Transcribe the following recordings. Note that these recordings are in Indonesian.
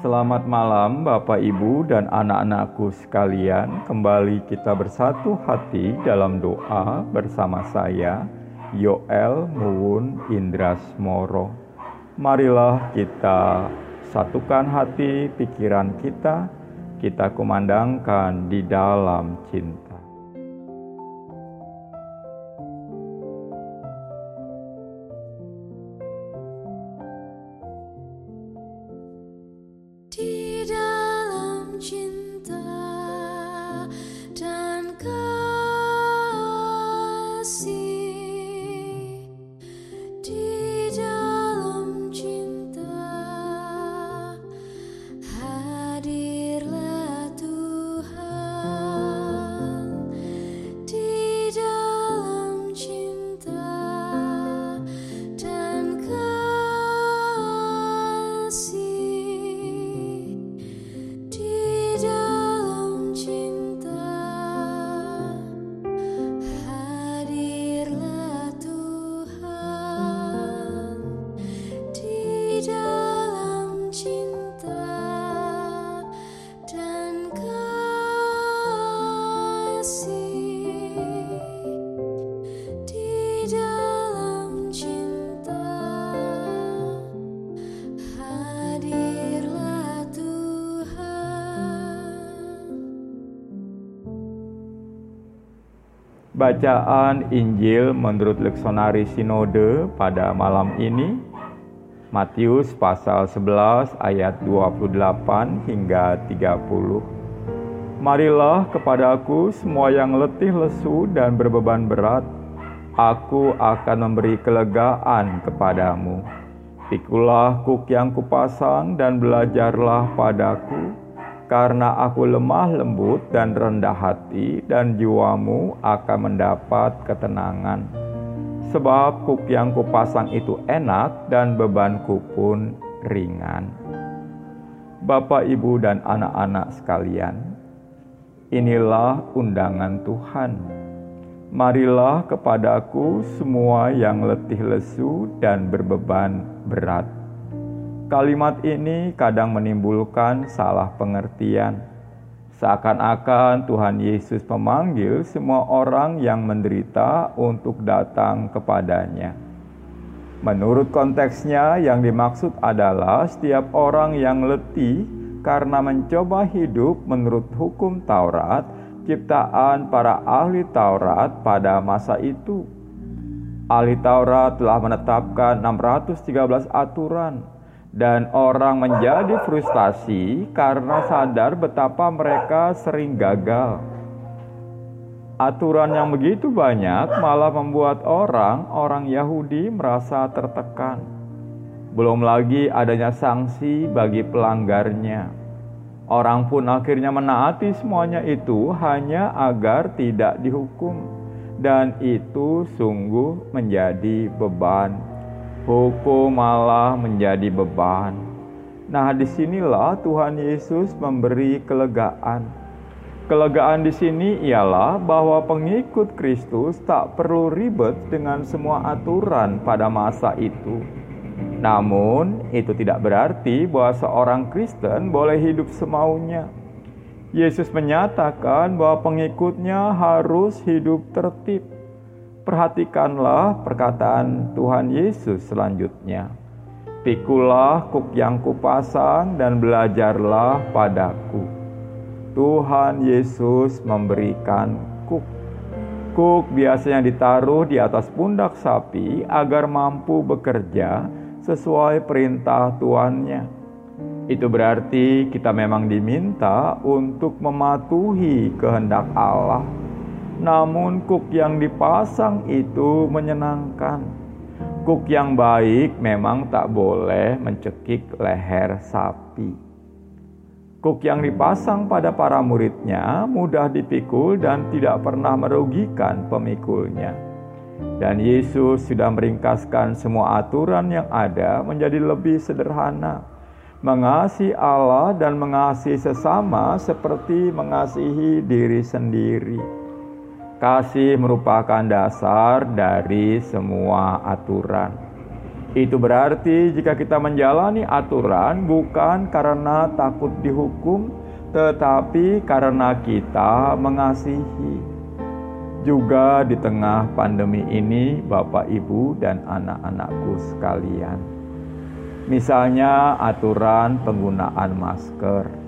Selamat malam Bapak Ibu dan anak-anakku sekalian. Kembali kita bersatu hati dalam doa bersama saya Yoel Muwun Indrasmoro. Marilah kita satukan hati pikiran kita, kita kumandangkan di dalam cinta. dear. Bacaan Injil menurut Leksonari Sinode pada malam ini Matius pasal 11 ayat 28 hingga 30 Marilah kepadaku semua yang letih lesu dan berbeban berat Aku akan memberi kelegaan kepadamu. Pikulah kuk yang kupasang dan belajarlah padaku karena aku lemah lembut dan rendah hati, dan jiwamu akan mendapat ketenangan. Sebab kuk yang kupasang itu enak, dan bebanku pun ringan. Bapak, ibu, dan anak-anak sekalian, inilah undangan Tuhan. Marilah kepadaku semua yang letih lesu dan berbeban berat Kalimat ini kadang menimbulkan salah pengertian. Seakan-akan Tuhan Yesus memanggil semua orang yang menderita untuk datang kepadanya. Menurut konteksnya, yang dimaksud adalah setiap orang yang letih karena mencoba hidup menurut hukum Taurat, ciptaan para ahli Taurat pada masa itu. Ahli Taurat telah menetapkan 613 aturan dan orang menjadi frustasi karena sadar betapa mereka sering gagal. Aturan yang begitu banyak malah membuat orang-orang Yahudi merasa tertekan. Belum lagi adanya sanksi bagi pelanggarnya. Orang pun akhirnya menaati semuanya itu hanya agar tidak dihukum, dan itu sungguh menjadi beban hukum malah menjadi beban. Nah, di sinilah Tuhan Yesus memberi kelegaan. Kelegaan di sini ialah bahwa pengikut Kristus tak perlu ribet dengan semua aturan pada masa itu. Namun, itu tidak berarti bahwa seorang Kristen boleh hidup semaunya. Yesus menyatakan bahwa pengikutnya harus hidup tertib Perhatikanlah perkataan Tuhan Yesus selanjutnya. Pikulah kuk yang kupasang dan belajarlah padaku. Tuhan Yesus memberikan kuk. Kuk biasanya ditaruh di atas pundak sapi agar mampu bekerja sesuai perintah tuannya. Itu berarti kita memang diminta untuk mematuhi kehendak Allah namun kuk yang dipasang itu menyenangkan. Kuk yang baik memang tak boleh mencekik leher sapi. Kuk yang dipasang pada para muridnya mudah dipikul dan tidak pernah merugikan pemikulnya. Dan Yesus sudah meringkaskan semua aturan yang ada menjadi lebih sederhana. Mengasihi Allah dan mengasihi sesama seperti mengasihi diri sendiri. Kasih merupakan dasar dari semua aturan. Itu berarti jika kita menjalani aturan bukan karena takut dihukum, tetapi karena kita mengasihi. Juga di tengah pandemi ini, Bapak, Ibu, dan anak-anakku sekalian, misalnya aturan penggunaan masker.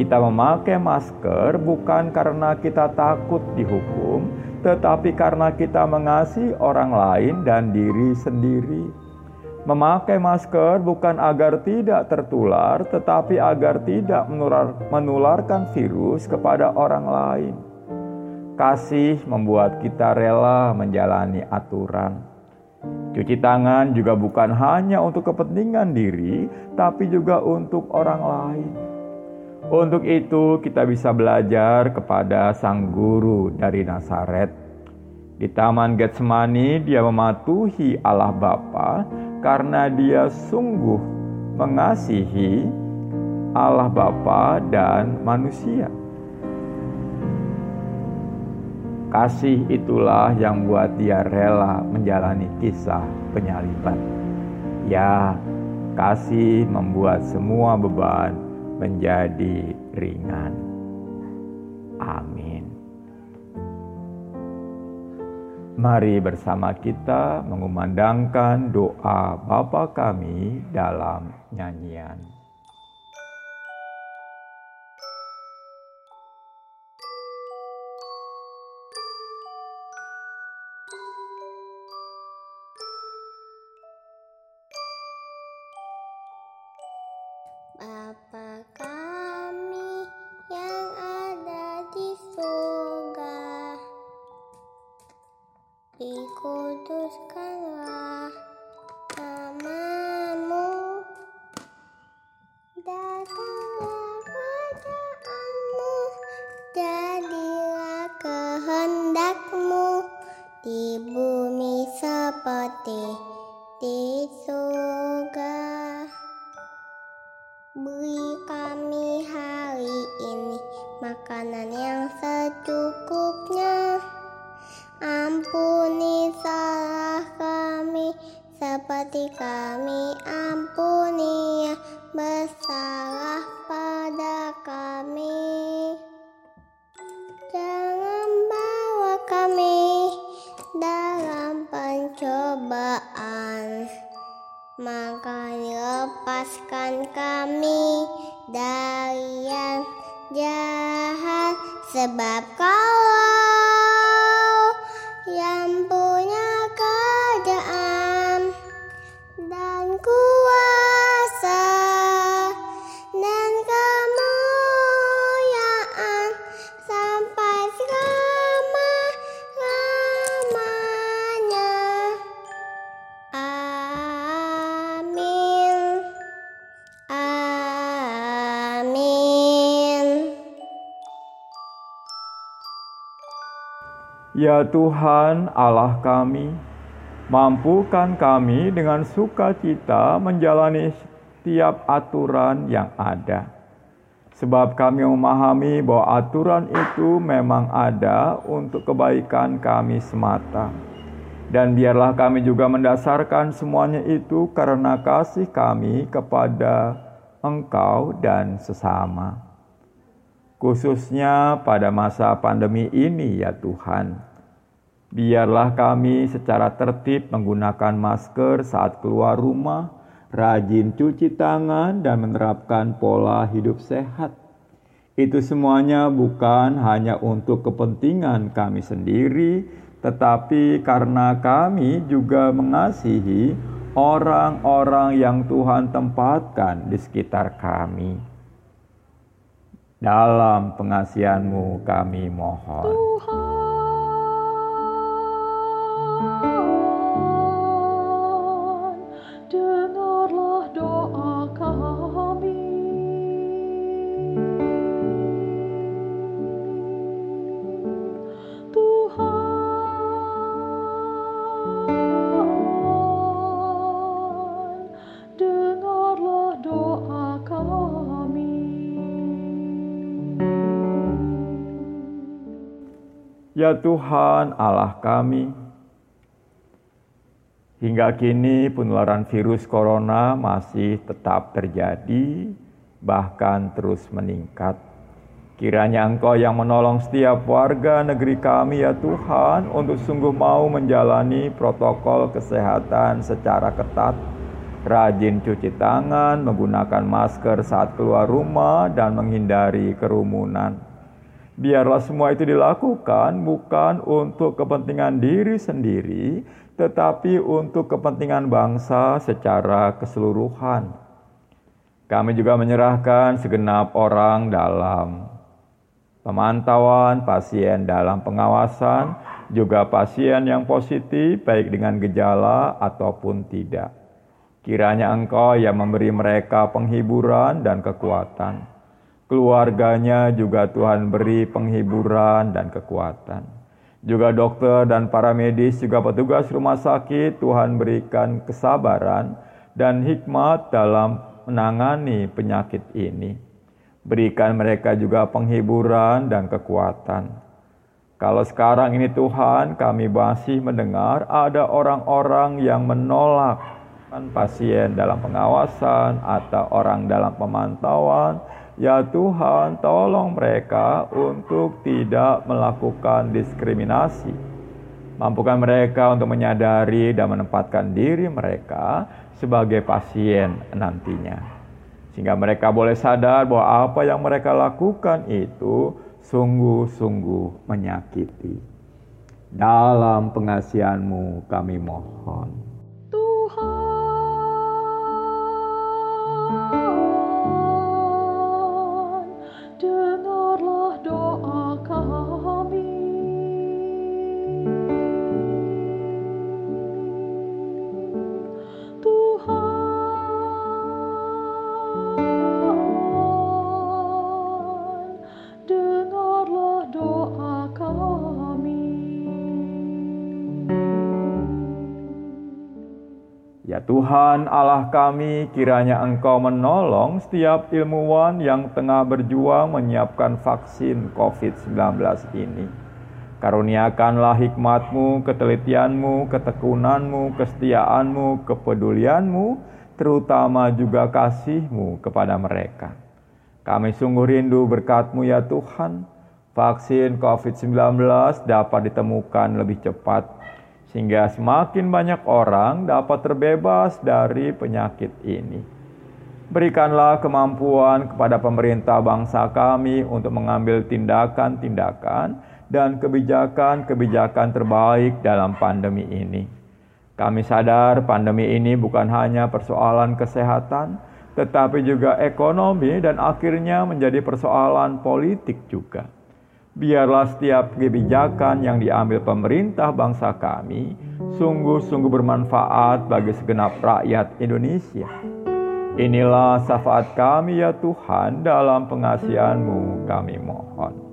Kita memakai masker bukan karena kita takut dihukum, tetapi karena kita mengasihi orang lain dan diri sendiri. Memakai masker bukan agar tidak tertular, tetapi agar tidak menular, menularkan virus kepada orang lain. Kasih membuat kita rela menjalani aturan. Cuci tangan juga bukan hanya untuk kepentingan diri, tapi juga untuk orang lain. Untuk itu, kita bisa belajar kepada Sang Guru dari Nazaret. Di Taman Getsemani, dia mematuhi Allah Bapa karena dia sungguh mengasihi Allah Bapa dan manusia. Kasih itulah yang buat dia rela menjalani kisah penyaliban. Ya, kasih membuat semua beban menjadi ringan. Amin. Mari bersama kita mengumandangkan doa Bapa kami dalam nyanyian. Kerajaanmu jadilah kehendakmu di bumi seperti di surga. Beri kami hari ini makanan yang secukupnya. Ampuni salah kami seperti kami ampuni yang bersalah pada kami. Jangan bawa kami dalam pencobaan, maka lepaskan kami dari yang jahat sebab Ya Tuhan Allah kami, mampukan kami dengan sukacita menjalani setiap aturan yang ada. Sebab kami memahami bahwa aturan itu memang ada untuk kebaikan kami semata. Dan biarlah kami juga mendasarkan semuanya itu karena kasih kami kepada Engkau dan sesama khususnya pada masa pandemi ini, ya Tuhan. Biarlah kami secara tertib menggunakan masker saat keluar rumah, rajin cuci tangan, dan menerapkan pola hidup sehat. Itu semuanya bukan hanya untuk kepentingan kami sendiri, tetapi karena kami juga mengasihi orang-orang yang Tuhan tempatkan di sekitar kami. Dalam pengasihanmu kami mohon. Tuhan, Ya Tuhan Allah kami, Hingga kini penularan virus corona masih tetap terjadi, bahkan terus meningkat. Kiranya Engkau yang menolong setiap warga negeri kami ya Tuhan untuk sungguh mau menjalani protokol kesehatan secara ketat, rajin cuci tangan, menggunakan masker saat keluar rumah, dan menghindari kerumunan. Biarlah semua itu dilakukan bukan untuk kepentingan diri sendiri, tetapi untuk kepentingan bangsa secara keseluruhan. Kami juga menyerahkan segenap orang dalam pemantauan, pasien dalam pengawasan, juga pasien yang positif, baik dengan gejala ataupun tidak. Kiranya Engkau yang memberi mereka penghiburan dan kekuatan. Keluarganya juga Tuhan beri penghiburan dan kekuatan. Juga dokter dan para medis, juga petugas rumah sakit, Tuhan berikan kesabaran dan hikmat dalam menangani penyakit ini. Berikan mereka juga penghiburan dan kekuatan. Kalau sekarang ini Tuhan, kami masih mendengar ada orang-orang yang menolak pasien dalam pengawasan atau orang dalam pemantauan, Ya Tuhan, tolong mereka untuk tidak melakukan diskriminasi. Mampukan mereka untuk menyadari dan menempatkan diri mereka sebagai pasien nantinya. Sehingga mereka boleh sadar bahwa apa yang mereka lakukan itu sungguh-sungguh menyakiti. Dalam pengasihanmu kami mohon. Tuhan Allah kami, kiranya Engkau menolong setiap ilmuwan yang tengah berjuang menyiapkan vaksin COVID-19 ini. Karuniakanlah hikmatmu, ketelitianmu, ketekunanmu, kesetiaanmu, kepedulianmu, terutama juga kasihmu kepada mereka. Kami sungguh rindu berkatmu ya Tuhan, vaksin COVID-19 dapat ditemukan lebih cepat sehingga semakin banyak orang dapat terbebas dari penyakit ini. Berikanlah kemampuan kepada pemerintah bangsa kami untuk mengambil tindakan-tindakan dan kebijakan-kebijakan terbaik dalam pandemi ini. Kami sadar pandemi ini bukan hanya persoalan kesehatan, tetapi juga ekonomi dan akhirnya menjadi persoalan politik juga biarlah setiap kebijakan yang diambil pemerintah bangsa kami sungguh-sungguh bermanfaat bagi segenap rakyat Indonesia. Inilah syafaat kami ya Tuhan dalam pengasihanmu kami mohon.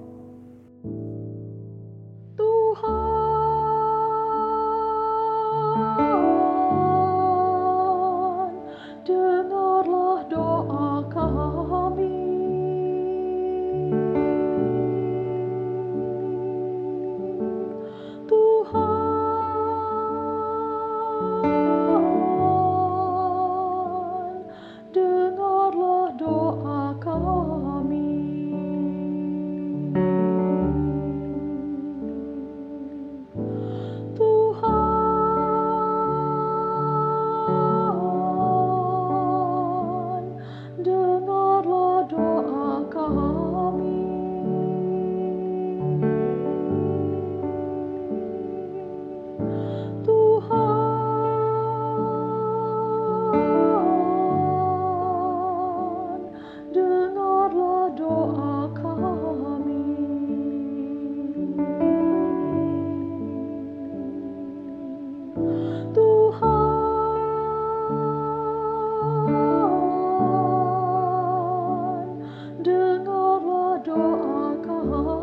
alcohol.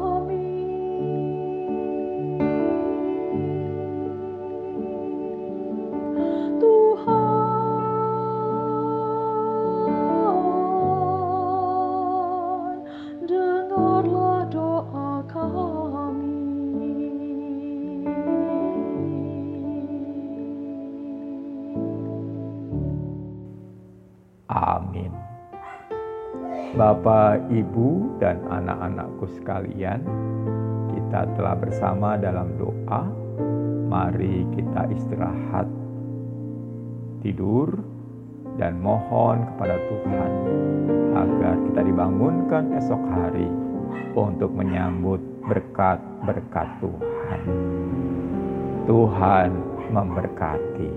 Bapak, Ibu, dan anak-anakku sekalian, kita telah bersama dalam doa. Mari kita istirahat, tidur, dan mohon kepada Tuhan agar kita dibangunkan esok hari untuk menyambut berkat-berkat Tuhan. Tuhan memberkati.